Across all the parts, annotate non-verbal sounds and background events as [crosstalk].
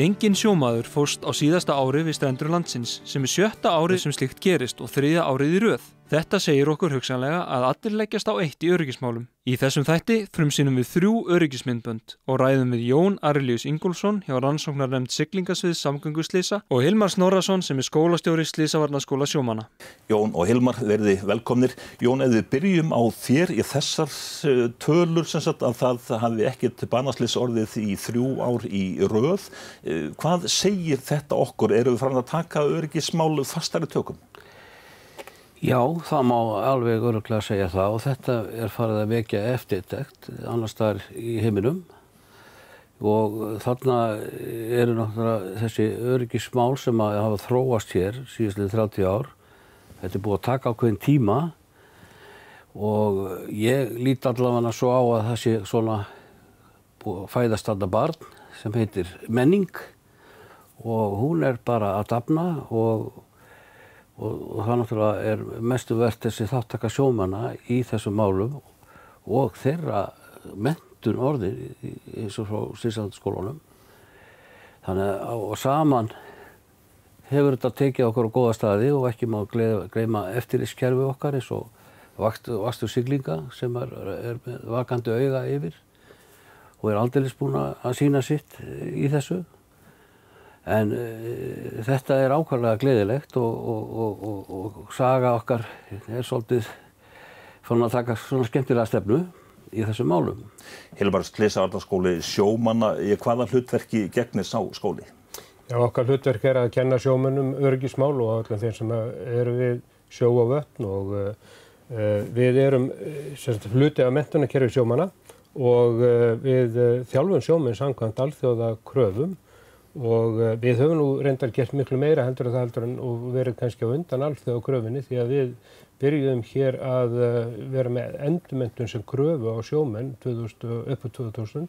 Engin sjómaður fórst á síðasta ári við strendur landsins sem er sjötta árið sem slikt gerist og þriðja árið í röð. Þetta segir okkur hugsanlega að allir leggjast á eitt í öryggismálum. Í þessum þætti frumsýnum við þrjú öryggismyndbönd og ræðum við Jón Arilius Ingólfsson hjá rannsóknar nefnd Siglingasvið samgönguslýsa og Hilmar Snorarsson sem er skólastjóri Slýsavarnaskóla sjómana. Jón og Hilmar verði velkomnir. Jón, ef við byrjum á þér í þessar eh, tölur sem sagt að það hafi ekkert banaslis orðið í þrjú ár í röð. Eh, hvað segir þetta okkur? Eru við farin að taka öryggismál fastari tökum? Já, það má alveg öruglega segja það og þetta er farið að vekja eftirtekt annars þar í heiminum og þarna eru náttúrulega þessi öryggismál sem að hafa þróast hér síðustlega 30 ár. Þetta er búið að taka ákveðin tíma og ég líti allavega svo á að það sé svona búið að fæðast þarna barn sem heitir menning og hún er bara að dafna og og, það náttúrulega er mestu verðt þessi þáttaka sjómanna í þessum málum og þeirra mentun orðir eins og frá Sýrsandsskólunum þannig að saman hefur þetta tekið okkur á góða staði og ekki má gleyma eftirlýskerfi okkar eins og vakstur siglinga sem er, er vakandi auga yfir og er aldrei búin að sína sitt í þessu En uh, þetta er ákvæmlega gleðilegt og, og, og, og saga okkar er svolítið fann að taka svona skemmtilega stefnu í þessum málum. Hilmar Sleisavardarskóli sjómanna, hvaða hlutverki gegnir sá skóli? Já, okkar hlutverk er að kenna sjómannum örgismál og allir þeir sem eru við sjó og vötn og uh, við erum uh, hluti af mentunarkerfi sjómanna og við þjálfum sjóminn samkvæmt alþjóða kröfum og eh, við höfum nú reyndar gert miklu meira heldur en það heldur en og verið kannski á undan alþjóða kröfinni því að við byrjuðum hér að eh, vera með endurmentun sem kröfu á sjómenn 2000, upp á 2000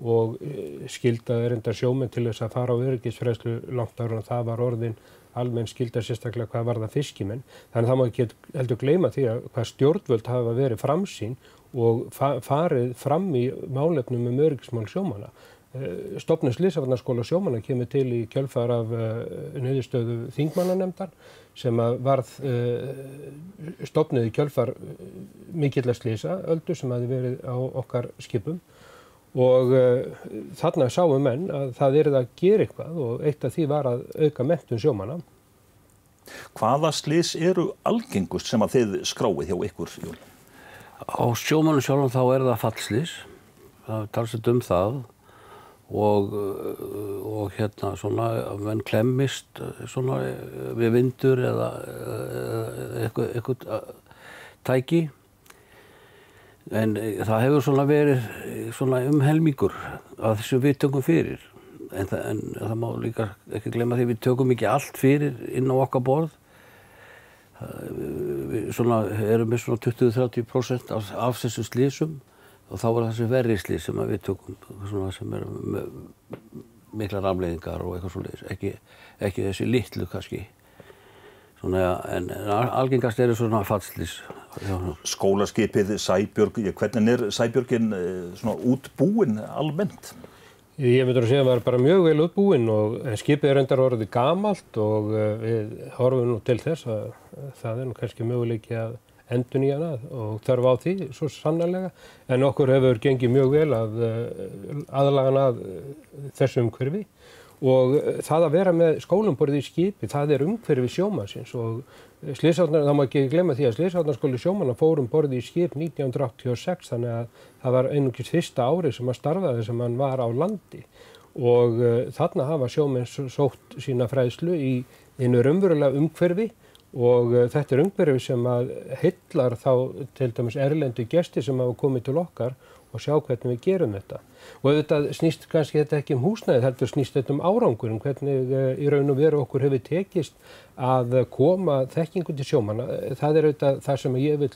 og eh, skildaði reyndar sjómenn til þess að fara á öryggisfræðslu langt ára og það var orðin almenn skildar sérstaklega hvað var það fiskimenn. Þannig að það má ekki heldur gleyma því að hvað stjórnvöld hafa verið framsýn og fa farið fram í málefnum um öryggismál sjómanna Eh, Stopnum Sliðsafarnarskóla sjómanna kemur til í kjölfar af uh, nöðustöðu þingmannanemndar sem varð uh, stopnuð í kjölfar mikillar slísa öldu sem hafi verið á okkar skipum og þarna sáum menn að það er að gera eitthvað og eitt af því var að auka mentun sjómanna. Hvaða slís eru algengust sem að þið skráið hjá ykkur? Jón? Á sjómannu sjálf þá er það fallslís, það talsett um það og, og hérna svona að menn klemmist svona við vindur eða eitthvað, eitthvað tæki. En það hefur svona verið svona um helmingur að þessu við tökum fyrir. En það, en það má líka ekki glemja því við tökum ekki allt fyrir inn á okkar borð. Við svona erum við svona 20-30% af, af þessu slísum og þá var þessi verriðsli sem við tökum sem er mikla ramleiðingar og eitthvað svolítið ekki, ekki þessi litlu kannski. Svona, en, en algengast eru svona fallslís Skólaskipið Sæbjörg, hvernig er Sæbjörgin eh, svona útbúin almennt? Ég myndur að segja að það er bara mjög vel útbúin og skipið er endar orðið gamalt og eh, við horfum nú til þess að það er nú kannski möguleiki að endun í hana og þarf á því svo sannarlega. En okkur hefur gengið mjög vel að eh, aðlagana að eh, þessu umhverfi. Og eh, það að vera með skólumborðið í skipi það er umhverfi sjómasins og Sliðsátnar, það má ekki glemja því að Sliðsátnarskóli sjómanna fórum borðið í skip 1986 þannig að það var einungis fyrsta ári sem að starfaði sem hann var á landi. Og þarna hafa sjómenn sótt sína fræðslu í einu raunverulega umhverfi og uh, þetta er umhverfið sem að hillar þá til dæmis erlendu gesti sem hafa komið til okkar og sjá hvernig við gerum þetta. Og þetta snýst kannski þetta ekki um húsnæðið, þetta snýst þetta um árangur, um hvernig uh, í raun og veru okkur hefur tekist að koma þekkingu til sjómanna. Það er auðvitað það sem ég vil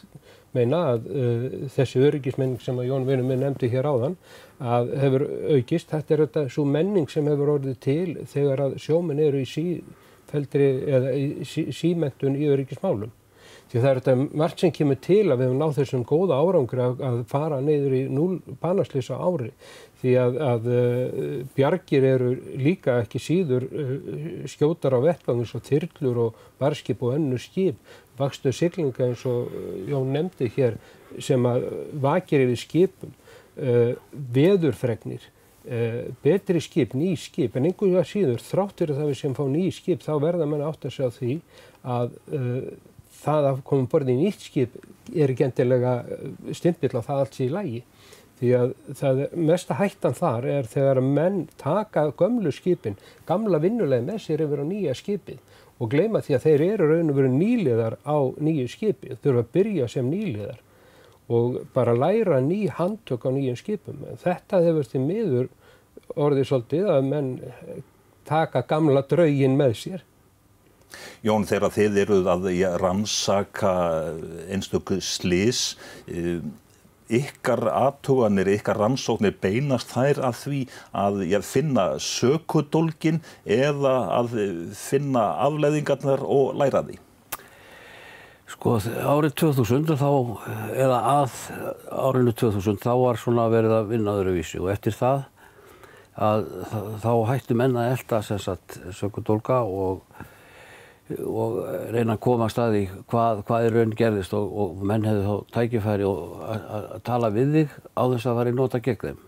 meina að uh, þessi öryggismenning sem að Jón Vinur minn nefndi hér áðan að hefur aukist, þetta er auðvitað svo menning sem hefur orðið til þegar að sjóminn eru í síð feldri eða sí, símentun í öryggismálum. Því það er þetta margt sem kemur til að við hefum náð þessum góða árangur að, að fara neyður í núl banaslýsa ári. Því að, að uh, bjargir eru líka ekki síður uh, skjótar á vettvangum svo þyrlur og barskip og önnu skip. Vakstu siglinga eins og Jón nefndi hér sem að vakir yfir skipum, veðurfregnir betri skip, ný skip. En einhverju að síður þráttur að það við sem fá ný skip þá verða mann átt að segja því að uh, það að koma borðið í nýtt skip er ekki endilega eh, stimpill á það allt sér í lægi því að það mesta hættan þar er þegar menn taka gömlu skipin, gamla vinnuleg með sér yfir á nýja skipið og gleyma því að þeir eru raun og veru nýliðar á nýju skipi, þurfa að byrja sem nýliðar og bara læra ný handtök á nýjum skipum. Þetta hefur til miður orðið svolítið að menn taka gamla draugin með sér. Jón, þegar þið eruð að rannsaka einstöku slís, eh, ykkar aðtuganir, ykkar rannsóknir beinast þær að því að finna sökudólgin eða að finna afleðingarnar og læra því? Sko árið 2000 þá, eða að árinu 2000 þá var svona verið að vinna öðruvísi og eftir það að þá hættu menna að elda sökudólka og, og reyna að koma að staði hvað, hvað er raun gerðist og, og menn hefði þá tækifæri að tala við þig á þess að fara í nota gegn þeim.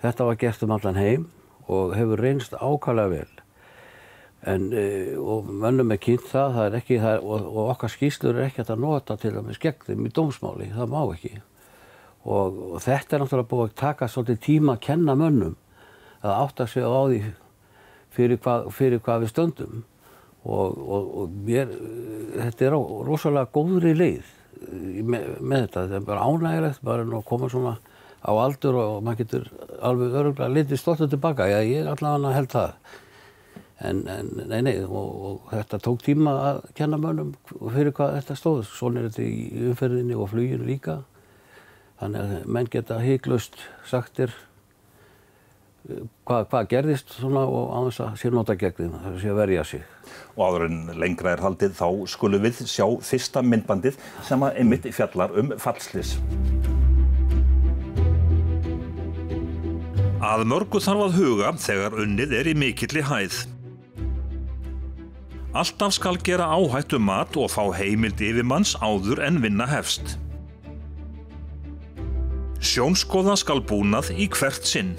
Þetta var gert um allan heim og hefur reynst ákvæmlega vel. En, e, og mönnum er kynnt það, það er ekki, það er, og, og okkar skýslur er ekki að nota til með skegg þeim í dómsmáli, það má ekki. Og, og þetta er náttúrulega búið að taka svolítið tíma að kenna mönnum að átta sig á því fyrir hvað, fyrir hvað við stöndum. Og, og mér, þetta er rosalega góðri leið með, með þetta, þetta er bara ánægilegt, bara að koma svona á aldur og maður getur alveg öruglega litið stoltið tilbaka, já ég er allavega held það. En, en nei, nei, og, og þetta tók tíma að kenna mönnum fyrir hvað þetta stóð. Svona er þetta í umferðinni og fluginu líka. Þannig að menn geta heiklust sagtir eh, hvað, hvað gerðist svona og á þess að sér nota gegn það sé að verja sig. Og áður en lengra er haldið þá skulum við sjá fyrsta myndbandið sem að einmitt fjallar um fallslis. Að mörgu þarf að huga þegar unnið er í mikilli hæð. Alltaf skal gera áhættu mat og fá heimild yfirmanns áður en vinna hefst. Sjónskoða skal búnað í hvert sinn.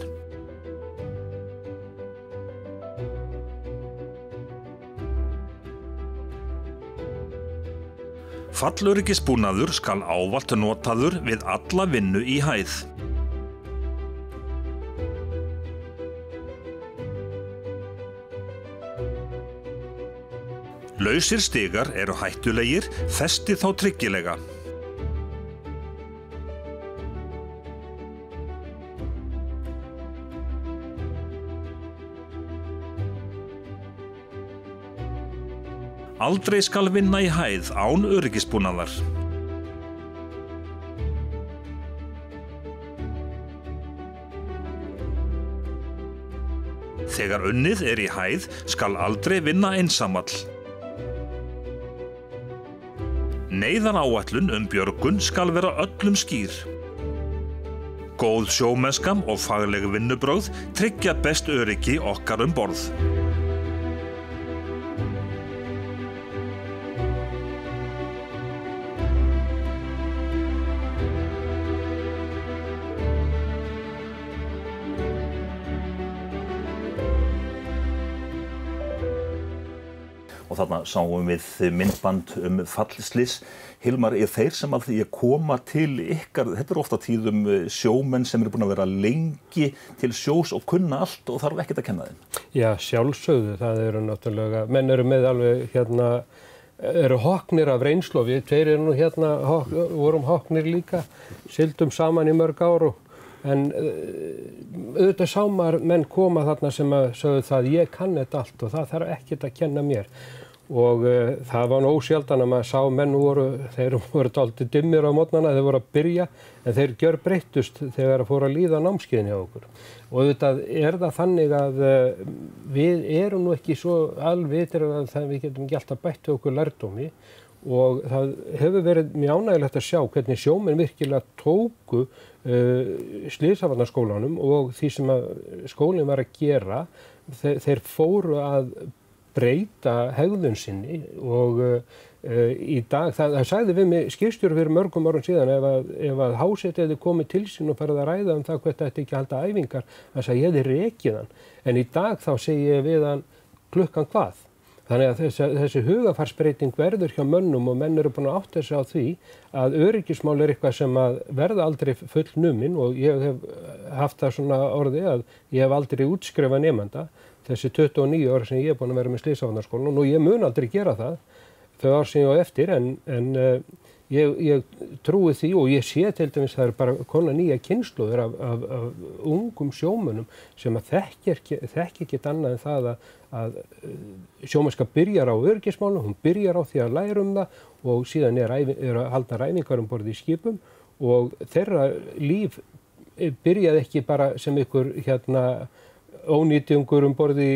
Fallurikisbúnaður skal ávalt notaður við alla vinnu í hæð. Lausir stigar eru hættulegir, festi þá tryggilega. Aldrei skal vinna í hæð án öryggisbúnaðar. Þegar unnið er í hæð skal aldrei vinna einsamall. Neiðan áallun um björgun skal vera öllum skýr. Góð sjómennskam og fagleg vinnubráð tryggja best öryggi okkar um borð. Og þarna sáum við myndband um fallslis. Hilmar, er þeir sem að því að koma til ykkar, þetta er ofta tíðum eh, sjómenn sem eru búin að vera lengi til sjós og kunna allt og þarf ekkert að kenna þeim? Já, sjálfsögðu, það eru náttúrulega, menn eru með alveg hérna, eru hoknir af reynslofi, tveir eru nú hérna, hok, vorum hoknir líka, sildum saman í mörg áru. En uh, auðvitað sá maður menn koma þarna sem að sögðu það ég kann þetta allt og það þarf ekkert að kenna mér og uh, það var nú ósjaldan að maður sá menn voru, þeir [laughs] voru aldrei dimmir á mótnana, þeir voru að byrja en þeir gjör breyttust þegar það fóru að líða námskeiðin hjá okkur. Og auðvitað er það þannig að uh, við erum nú ekki svo alvitir að það, við getum ekki alltaf bætt okkur lærdómi. Og það hefur verið mjög ánægilegt að sjá hvernig sjóminn virkilega tóku uh, slýsafarnarskólanum og því sem skólinn var að gera. Þeir, þeir fóru að breyta hegðun sinni og uh, í dag, það, það sagði við mig skipstjóru fyrir mörgum árum síðan ef að, að hásett hefði komið til sín og farið að ræða um það hvert þetta ekki halda æfingar þannig að ég hefði reikið hann. En í dag þá segi ég við hann klukkan hvað? Þannig að þessi, þessi hugafarsbreyting verður hjá mönnum og menn eru búin að átta sig á því að öryggismál er eitthvað sem verða aldrei full numin og ég hef haft það svona orði að ég hef aldrei útskrefað nefnda þessi 29 ára sem ég er búin að vera með slísafandarskólan og ég mun aldrei gera það þau ár sem ég á eftir en, en uh, ég, ég trúi því og ég sé til dæmis það er bara konar nýja kynsluður af, af, af ungum sjómunum sem að þekki ekki annað en það að, að uh, sjómennska byrjar á örgismálum, hún byrjar á því að læra um það og síðan er, er að halda ræningar um borði í skipum og þeirra líf eh, byrjaði ekki bara sem ykkur hérna ónýtjungur um borði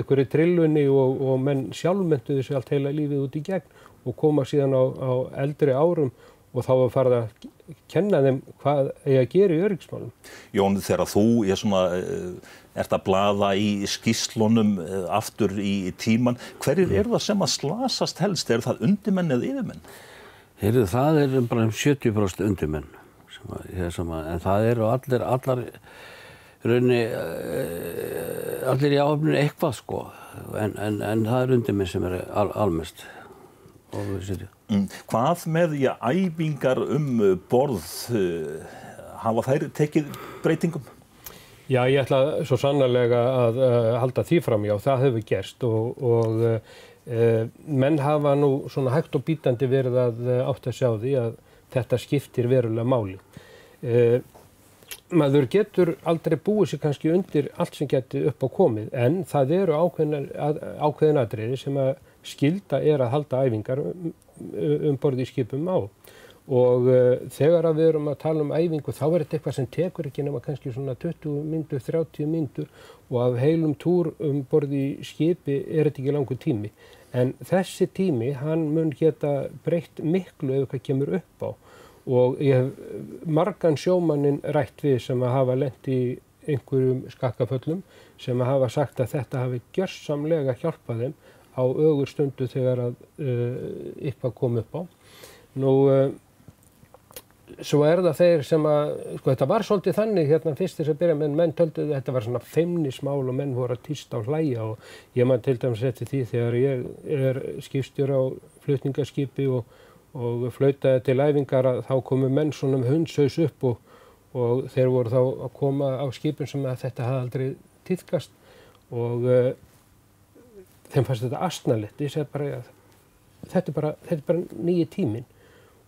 ykkur í trillunni og, og menn sjálfmynduði sér allt heila lífið út í gegn og koma síðan á, á eldri árum og þá að fara að kenna þeim hvað er að gera í öryggismálum. Jón, þegar þú er svona, eh, ert að blaða í skíslunum eh, aftur í tíman, hverjir er það sem að slasast helst? Er það undimenn eða yfirmenn? Heyrðu, það er bara um 70% undimenn, sem að, sem að, en það eru allir, allar, raunni, eh, allir í áhafninu eitthvað sko, en, en, en það er undimenn sem er al, almest. Mm. Hvað með í æfingar um borð uh, hafa þær tekið breytingum? Já, ég ætla svo sannarlega að uh, halda því fram, já, það hefur gerst og, og uh, menn hafa nú svona hægt og bítandi verið að átt að sjá því að þetta skiptir verulega máli. Maður getur aldrei búið sér kannski undir allt sem getur upp á komið en það eru ákveðin aðriði sem að skilda er að halda æfingar um, um borði í skipum á. Og uh, þegar að við erum að tala um æfingu þá er þetta eitthvað sem tekur ekki nema kannski svona 20 myndur, 30 myndur og af heilum túr um borði í skipi er þetta ekki langur tími. En þessi tími hann mun geta breytt miklu ef eitthvað kemur upp á og ég hef margan sjómannin rætt við sem að hafa lendi í einhverjum skakkaföllum sem að hafa sagt að þetta hafi gjörsamlega hjálpað þeim á ögur stundu þegar að ykkar kom upp á. Nú, svo er það þeir sem að, sko þetta var svolítið þannig hérna fyrst þess að byrja með menn töldu þetta var svona feimnismál og menn voru að týsta á hlæja og ég man til dæmis eftir því þegar ég er skipstjór á flutningaskipi og, og flautaði til æfingar að þá komu menn svona um hundsaus upp og, og þeir voru þá að koma á skipin sem að þetta hafði aldrei týðkast og þeim fannst þetta astnalett ég segi bara að þetta er bara, bara nýji tímin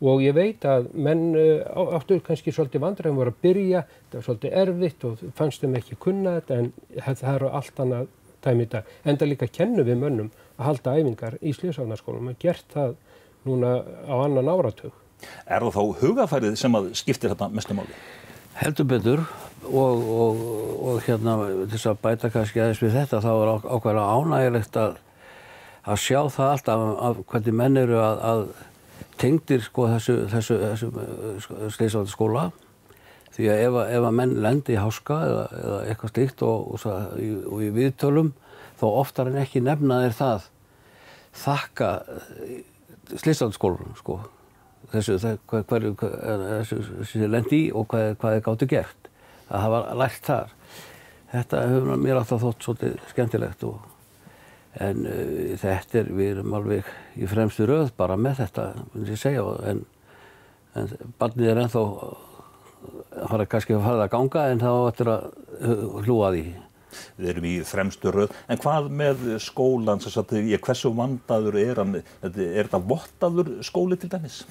og ég veit að menn uh, áttur kannski svolítið vandræðum voru að byrja. Þetta var svolítið erfitt og fannst þeim ekki kunna þetta en það eru allt annað tæmi dag. Enda líka kennu við mönnum að halda æfingar í slíðsáðnarskólum og gert það núna á annan áratug. Er það þá hugafærið sem að skiptir þetta mestu máli? Heldur betur og, og, og hérna þess að bæta kannski aðeins við þetta þá er ákveðlega ánægilegt að, að sjá það alltaf af hvernig menn eru að, að tengdir sko þessu, þessu, þessu sko, sleisvalda skóla því að ef, ef að menn lendi í háska eða, eða eitthvað slíkt og, og í viðtölum þá oftar en ekki nefna þeir það. Þakka sleisvalda skólunum sko. Þessu, hverju þessu lendi í og hvað, hvað þið gáttu gert. Að hafa lært þar. Þetta hefur mér alltaf þótt svolítið skemmtilegt og, en uh, þetta er, við erum alveg í fremstu rauð bara með þetta segja, en, en barnið er ennþá það er kannski að fara að ganga en þá ættir að hlúa því Við erum í fremstu rauð, en hvað með skólan, hversu vandaður er hann, er þetta vottaður skóli til dæmis?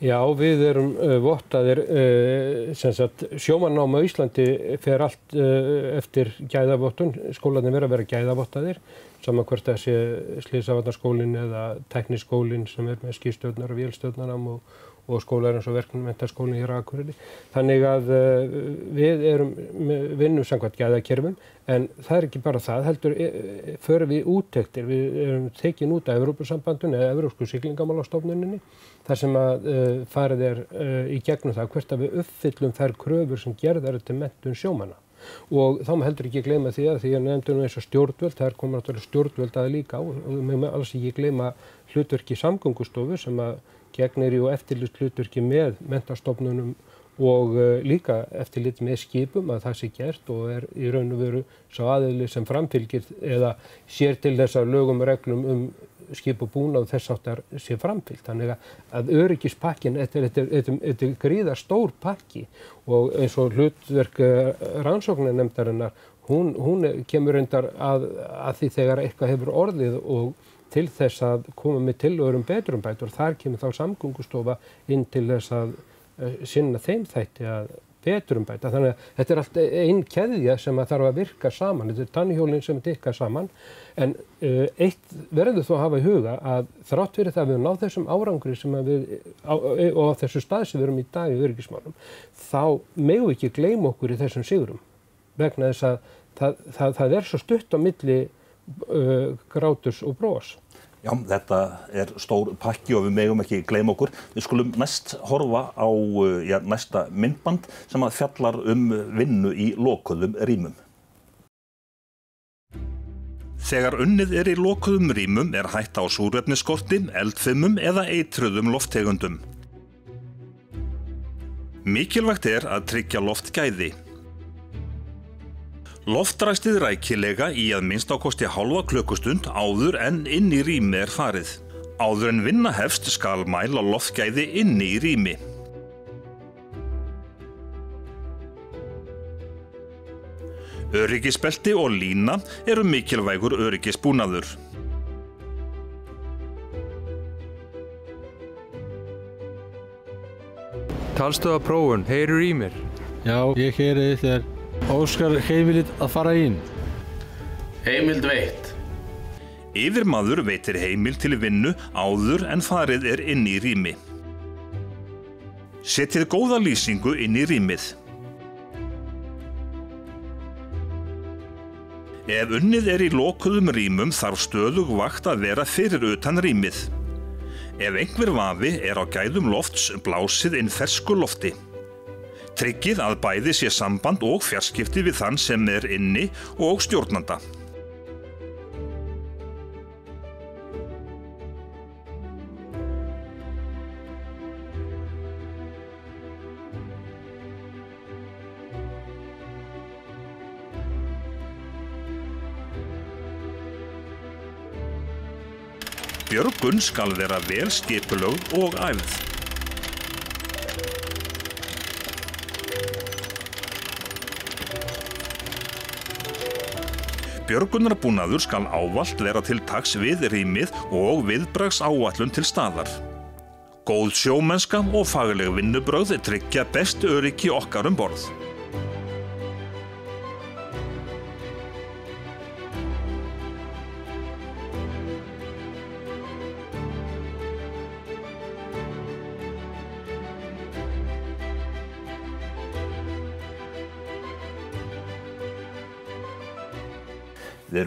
Já, við erum uh, vottaðir, uh, sem sagt, sjómannáma Íslandi fer allt uh, eftir gæðavottun, skólanir verður að vera gæðavottaðir. saman hvert að sé slísavarnarskólinn eða tekniskólinn sem er með skýrstöðnar og vélstöðnarnam og, og skólar eins og verkmyndaskólinn hér á Akureyri. Þannig að uh, við erum vinnum samkvæmt gæðakerfum en það er ekki bara það, heldur e, förum við úttektir, við erum tekin út af Evrópusambandun eða Evrópsku syklingamálastofnuninni þar sem að uh, farið er uh, í gegnum það hvert að við uppfyllum þær kröfur sem gerðar til mentun sjómanna og þá maður heldur ekki gleyma því að því að nefndum eins og stjórnvöld, það er komið náttúrulega stjórnvöld að líka og mögum alls ekki gleyma hlutverki samgöngustofu sem að gegnir ju eftirlit hlutverki með mentastofnunum og uh, líka eftirlit með skipum að það sé gert og er í raun og veru svo aðeili sem framfylgir eða sér til þessar lögum og reglum um skip og búna og þess áttar sé framfylgt. Þannig að öryggispakkin, þetta er gríða stór pakki og eins og hlutverk uh, rannsóknanemndarinnar, hún, hún kemur reyndar að, að því þegar eitthvað hefur orðið og til þess að koma með tilöðurum betrumbætur. Þar kemur þá samgöngustofa inn til þess að sinna þeim þætti að betrumbæta. Þannig að þetta er allt einn keðja sem að þarf að virka saman. Þetta er tannhjólinn sem tikka saman. En uh, eitt verður þó að hafa í huga að þrátt fyrir það að við náðum þessum árangri sem við, á, og á þessu stað sem við erum í dag í öryggismálum, þá megu ekki gleyma okkur í þessum sigurum. Vegna þess að það, það, það er svo stutt á milli uh, gráturs og brós. Já, þetta er stór pakki og við megum ekki gleyma okkur. Við skulum næst horfa á uh, já, næsta myndband sem að fjallar um vinnu í lokuðum rýmum. Þegar unnið er í lokuðum rýmum er hætt á súrefniskorti, eldfimum eða eitruðum lofttegundum. Mikilvægt er að tryggja loftgæði. Loftræstið rækilega í að minnst ákosti halva klukkustund áður en inn í rými er farið. Áður en vinna hefst skal mæla loftgæði inni í rými. Öryggisbelti og lína eru mikilvægur öryggisbúnaður. Talstöða prófun, heyrur í mér? Já, ég heyri þér. Óskar heimilit að fara inn. Heimild veitt. Yfirmaður veitir heimil til vinnu áður en farið er inn í rými. Setið góða lýsingu inn í rýmið. Ef unnið er í lokuðum rýmum þarf stöðug vakt að vera fyrir utan rýmið. Ef einhver vafi er á gæðum lofts blásið inn fersku lofti. Tryggið að bæði sé samband og fjarskipti við þann sem er inni og stjórnanda. Björgun skal vera vel skipulögð og æfð. Björgunarbúnaður skal ávalt vera til taks við rýmið og viðbrags áallun til staðar. Góð sjómennska og fagleg vinnubröð tryggja best öryggi okkar um borð.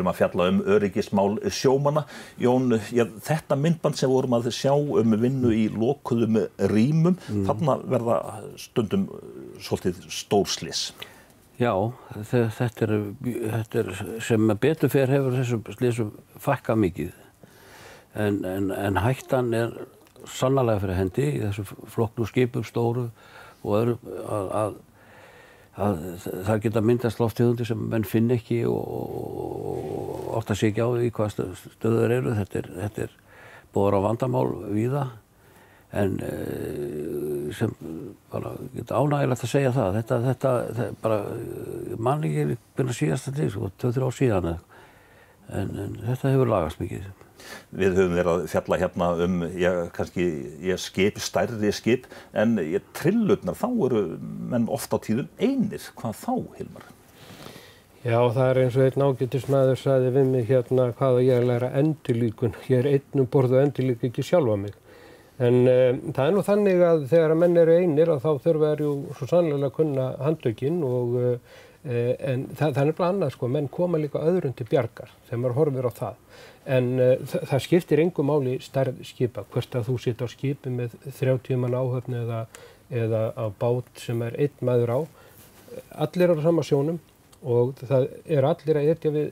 Erum að fjalla um öryggismál sjómana. Jón, já, þetta myndband sem vorum að sjá um vinnu í lokuðum rýmum, mm. þarna verða stundum svolítið stórslis. Já, þetta er, þetta er sem betur fer hefur þessum slísum fakka mikið. En, en, en hættan er sannlega fyrir hendi í þessu flokknu skipum stóru og öðru að að það geta myndast loftegundir sem menn finn ekki og ofta sé ekki á því hvað stöður eru. Þetta er, þetta er búið á vandamál víða en eh, sem bara geta ánægilegt að segja það. Þetta, þetta, þetta bara manni ekki byrja síðast að því, sko, 2-3 ár síðan en, en þetta hefur lagast mikið. Við höfum verið að fjalla hérna um, já, kannski, ég skip, stærri skip, en trillurnar, þá eru menn ofta á tíðum einir. Hvað þá, Hilmar? Já, það er eins og einn ágættismæður saði við mig hérna hvað að ég er að læra endurlíkun. Ég er einnum borð og endurlík ekki sjálfa mig. En um, það er nú þannig að þegar að menn eru einir að þá þurfa er ju svo sannlega að kunna handökinn og uh, en það, það er nefnilega annað sko, menn koma líka öðrun til bjargar þegar maður horfir á það. En uh, það, það skiptir engum máli stærð skipa, hvert að þú sitt á skipi með 30 mann áhöfni eða, eða á bát sem er einn maður á. Allir á sama sjónum og það er allir að etja við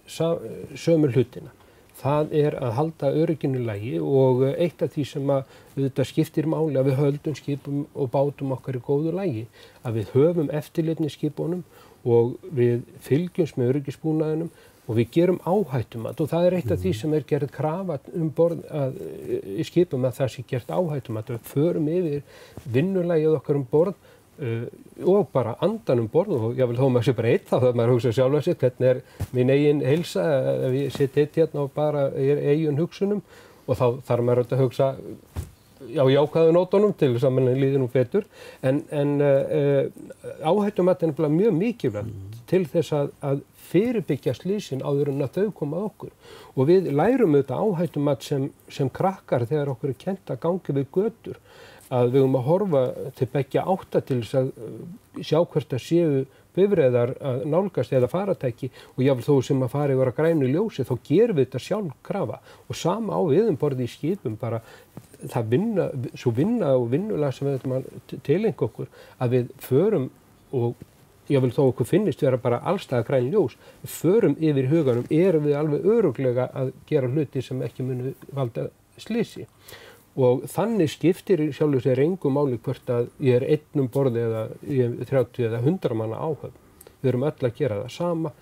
sömu hlutina. Það er að halda örygginu lægi og eitt af því sem að þetta skiptir máli að við höldum skipum og bátum okkar í góðu lægi. Að við höfum eftirlitni skipunum og við fylgjumst með öryggisbúnaðinum og við gerum áhættumat. Og það er eitt af því sem er gerð krafa um borð að, í skipum að það sé gert áhættumat. Við förum yfir vinnulægið okkar um borð Uh, og bara andan um borð. Og ég vil þó maður sé bara eitt þá þegar maður hugsa sjálf að sér hvernig er mín eigin heilsa ef ég sitt eitt hérna og bara er eigin hugsunum. Og þá þarf maður að hugsa á jákvæðu nótunum til þess að mann líði nú fetur en, en uh, áhættum að þetta er mjög mikilvægt mm. til þess að, að fyrirbyggja slísin áður en að þau koma okkur. Og við lærum auðvitað áhættum að sem, sem krakkar þegar okkur er kent að gangi við götur. Að við höfum að horfa til begja átta til þess að uh, sjá hvert að séu bifræðar að nálgast eða faratæki. Og jáfnveg þó sem að fara yfir að grænu ljósi þá gerum við þetta sjálf krafa og sama á viðum borði í skipum bara það vinna, svo vinna og vinnulag sem við ætlum að tilengja okkur að við förum og jáfnveg þó okkur finnist vera bara allstað græn ljós, förum yfir huganum erum við alveg öruglega að gera hluti sem ekki munu valda slisi og þannig skiptir sjálfur sér engum máli hvert að ég er einnum borði eða ég er 30 eða 100 manna áhöfn. Við erum öll að gera það sama,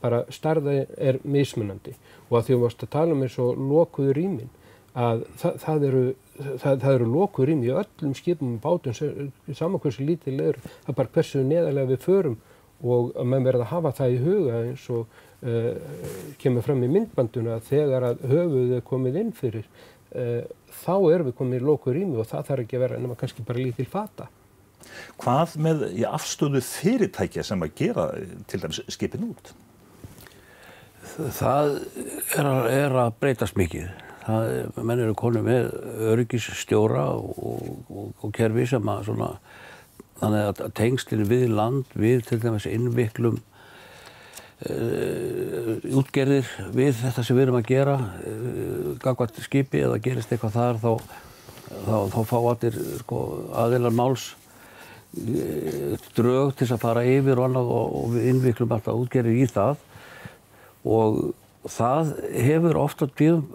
bara starða er mismunandi og að því að við varst að tala um eins og lokuðu rýmin að það, það eru, það, það eru lokuðu rými í öllum skipum og bátum saman hversu lítið leður, það er bara hversu neðarlega við förum og að mann verða að hafa það í huga eins og uh, kemur fram í myndbanduna þegar að höfuð er komið inn fyrir uh, þá erum við komið í lóku rými og það þarf ekki að vera nema kannski bara lítil fata. Hvað með í afstöðu fyrirtækja sem að gera til dæmis skipin út? Það er að, er að breytast mikið. Það, menn eru konið með öryggisstjóra og, og, og kerfi sem að svona, þannig að tengslinn við land, við til dæmis innviklum Uh, útgerðir við þetta sem við erum að gera uh, gangvart skipi eða gerist eitthvað þar þá, þá, þá fá allir sko, aðeinar máls uh, drög til að fara yfir og annað og, og við innviklum alltaf útgerðir í það. Og það hefur ofta bíðum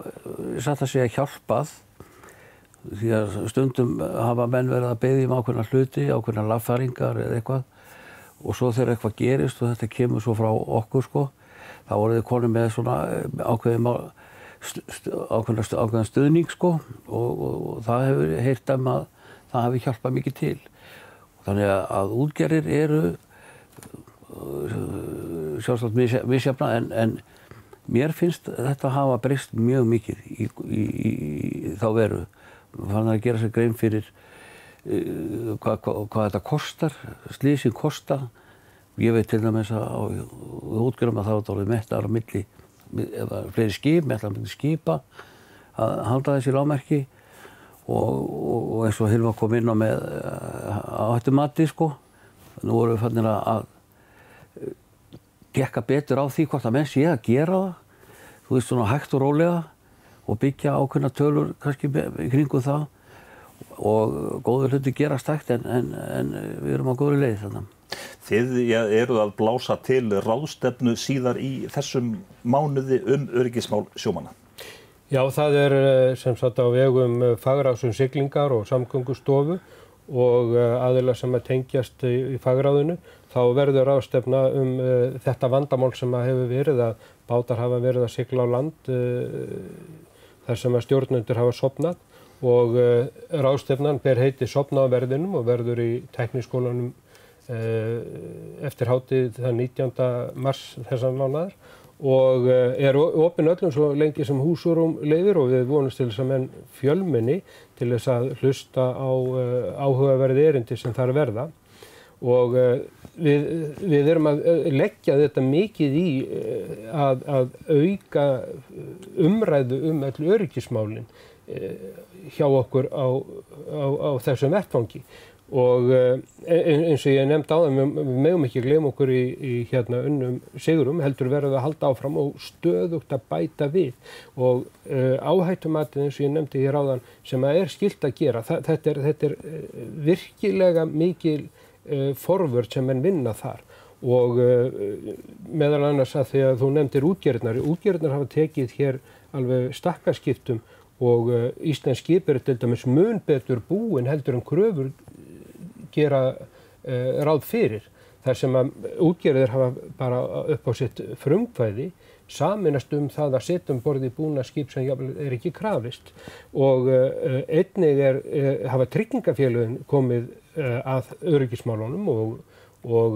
satt að segja hjálpað. Því að stundum hafa menn verið að beðja um ákveðna hluti, ákveðna lagfæringar eða eitthvað. Og svo þegar eitthvað gerist og þetta kemur svo frá okkur sko þá voru þið konið með svona eh, ákveðin ákveðin, stuðning sko. Og, og, og það hefur heyrt um að það hefur hjálpað mikið til. Þannig að útgerðir eru uh, sjálfsagt misjafna en, en mér finnst þetta að hafa breyst mjög mikið í, í, í þá veru þannig að gera sér grein fyrir Eh, hvað, hvað, hvað þetta kostar, slísing kosta. Ég veit til dæmis að útgjörum að það var dálítið mettar á milli, eða fleiri skip, mettar á milli skipa að halda þessi lámerki og, og, eins og Hilma kom inn á með eh, áhættumati sko. Nú vorum við fannir að gekka betur á því hvort að menn sé að gera það. Þú veist svona hægt og rólega og byggja ákveðna tölur kannski kringu það og góður hluti gerast hægt en, en, en við erum á góður leið þannig. Þið ja, eruð að blása til ráðstefnu síðar í þessum mánuði um öryggismál sjómanna. Já, það er eh, sem sagt á vegum eh, fagráðsum siglingar og samgöngustofu og eh, aðila sem að tengjast í, í fagráðinu. Þá verður ráðstefna um uh, þetta vandamál sem að hefur verið að bátar hafa verið að sigla á land uh, þar sem að stjórnundur hafa sopnað og uh, ráðstefnan ber heiti Sopnaverðinum og verður í tekniskólanum eftir hátið það 19. mars þessan mánar og er ofinn öllum svo lengi sem húsurum leiðir og við vonumst til þess að menn fjölminni til þess að hlusta á áhugaverði erindi sem þarf verða og við, við erum að leggja þetta mikið í eh, að, að auka umræðu um öll öryggismálinn eh, hjá okkur á, á, á þessum vettfangi og eh, eins og ég nefndi á það, við meðum ekki glem okkur í, í hérna unnum sigurum, heldur verður að halda áfram og stöðugt að bæta við. Og uh, áhættumatið eins og ég nefndi hér áðan sem að er skilt að gera, Þa, þetta er, þetta er virkilega mikil uh, forvörd sem enn vinna þar og meðal annars að því að þú nefndir útgerðnar, útgerðnar hafa tekið hér alveg stakkaskiptum og Íslands skipir til dæmis mun betur búin heldur en kröfur gera ráð fyrir. Þar sem að útgerðir hafa bara upp á sitt frumkvæði saminast um það að setja um borði búna skip sem er ekki krafist og uh, einnig er, uh, hafa tryggingafélagin komið að öryggismálunum og, og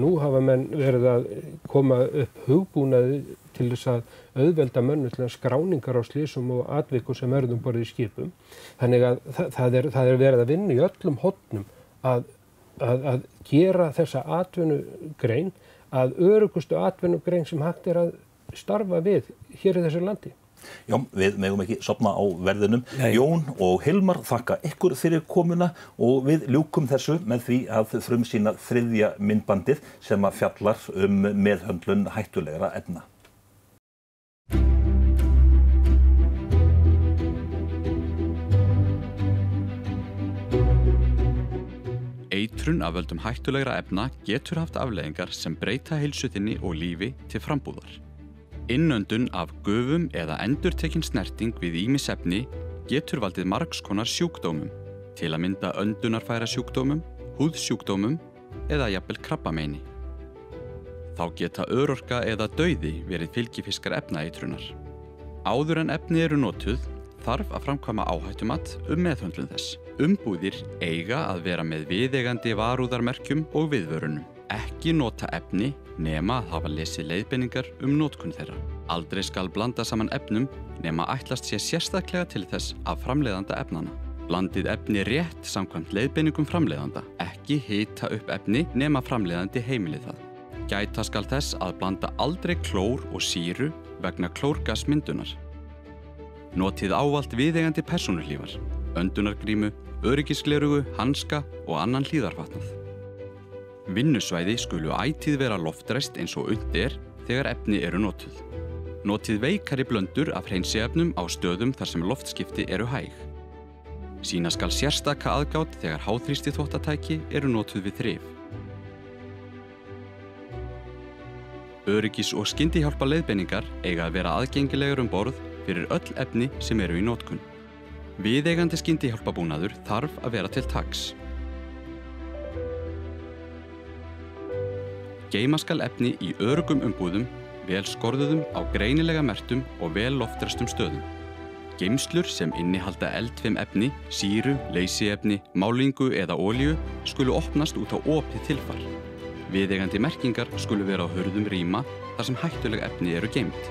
nú hafa menn verið að koma upp hugbúnaði til þess að auðvelda mönnu til að skráningar á slísum og atvikum sem örðum borði í skipum. Þannig að það, er, það er verið að vinna í öllum hotnum að, að, að gera þessa atvinnugrein að örugustu atvinnugrein sem hægt er að starfa við hér í þessu landi. Já, við megum ekki sopna á verðinum. Nei. Jón og Hilmar þakka ykkur fyrir komuna og við ljúkum þessu með því að þrum sína þriðja myndbandið sem að fjallar um meðhöndlun hættulegra efna. Eitrun af völdum hættulegra efna getur haft afleðingar sem breyta heilsutinni og lífi til frambúðar. Innöndun af gufum eða endurtekinn snerting við ímisefni getur valdið margskonar sjúkdómum, til að mynda öndunarfæra sjúkdómum, húðsjúkdómum eða jafnvel krabbameini. Þá geta örorka eða dauði verið fylgifiskar efnaeitrunar. Áður en efni eru notuð þarf að framkvæma áhættumat um meðhöndlun þess. Umbúðir eiga að vera með viðegandi varúðarmerkjum og viðvörunum. Ekki nota efni nema að hafa lesið leiðbenningar um nótkunn þeirra. Aldrei skal blanda saman efnum nema ætlast sé sérstaklega til þess af framleiðanda efnana. Blandið efni rétt samkvæmt leiðbenningum framleiðanda. Ekki hita upp efni nema framleiðandi heimilið það. Gæta skal þess að blanda aldrei klór og síru vegna klórgasmyndunar. Notið ávalt viðegandi personuhlífar, öndunargrímu öryggisklerugu, hanska og annan hlýðarfatnað. Vinnusvæði skulu ætið vera loftræst eins og undir þegar efni eru notuð. Notið veikari blöndur af hreinsiefnum á stöðum þar sem loftskipti eru hæg. Sína skal sérstaka aðgátt þegar háþrýsti þóttatæki eru notuð við þrif. Öryggis og skyndihjálpa leiðbenningar eiga að vera aðgengilegur um borð fyrir öll efni sem eru í nótkunn. Viðeigandi skyndihjálpabúnaður þarf að vera til taks. Geima skal efni í örugum umbúðum, vel skorðuðum á greinilega mertum og vel loftrestum stöðum. Geimslur sem innihalda eldfim efni, síru, leysiefni, málingu eða ólíu skulu opnast út á opið tilfar. Viðeigandi merkingar skulu vera á hörðum rýma þar sem hættulega efni eru geimt.